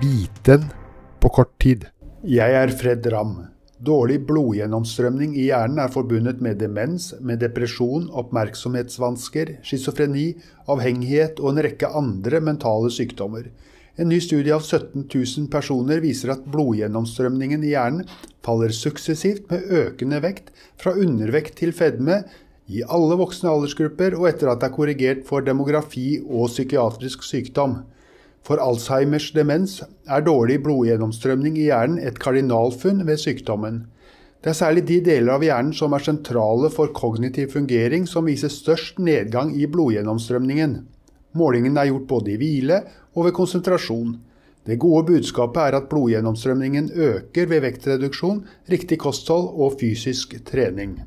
biten på kort tid. Jeg er Fred Ramm. Dårlig blodgjennomstrømning i hjernen er forbundet med demens, med depresjon, oppmerksomhetsvansker, schizofreni, avhengighet og en rekke andre mentale sykdommer. En ny studie av 17 000 personer viser at blodgjennomstrømningen i hjernen faller suksessivt med økende vekt, fra undervekt til fedme, i alle voksne aldersgrupper og etter at det er korrigert for demografi og psykiatrisk sykdom. For Alzheimers demens er dårlig blodgjennomstrømning i hjernen et kardinalfunn ved sykdommen. Det er særlig de deler av hjernen som er sentrale for kognitiv fungering som viser størst nedgang i blodgjennomstrømningen. Målingen er gjort både i hvile og ved konsentrasjon. Det gode budskapet er at blodgjennomstrømningen øker ved vektreduksjon, riktig kosthold og fysisk trening.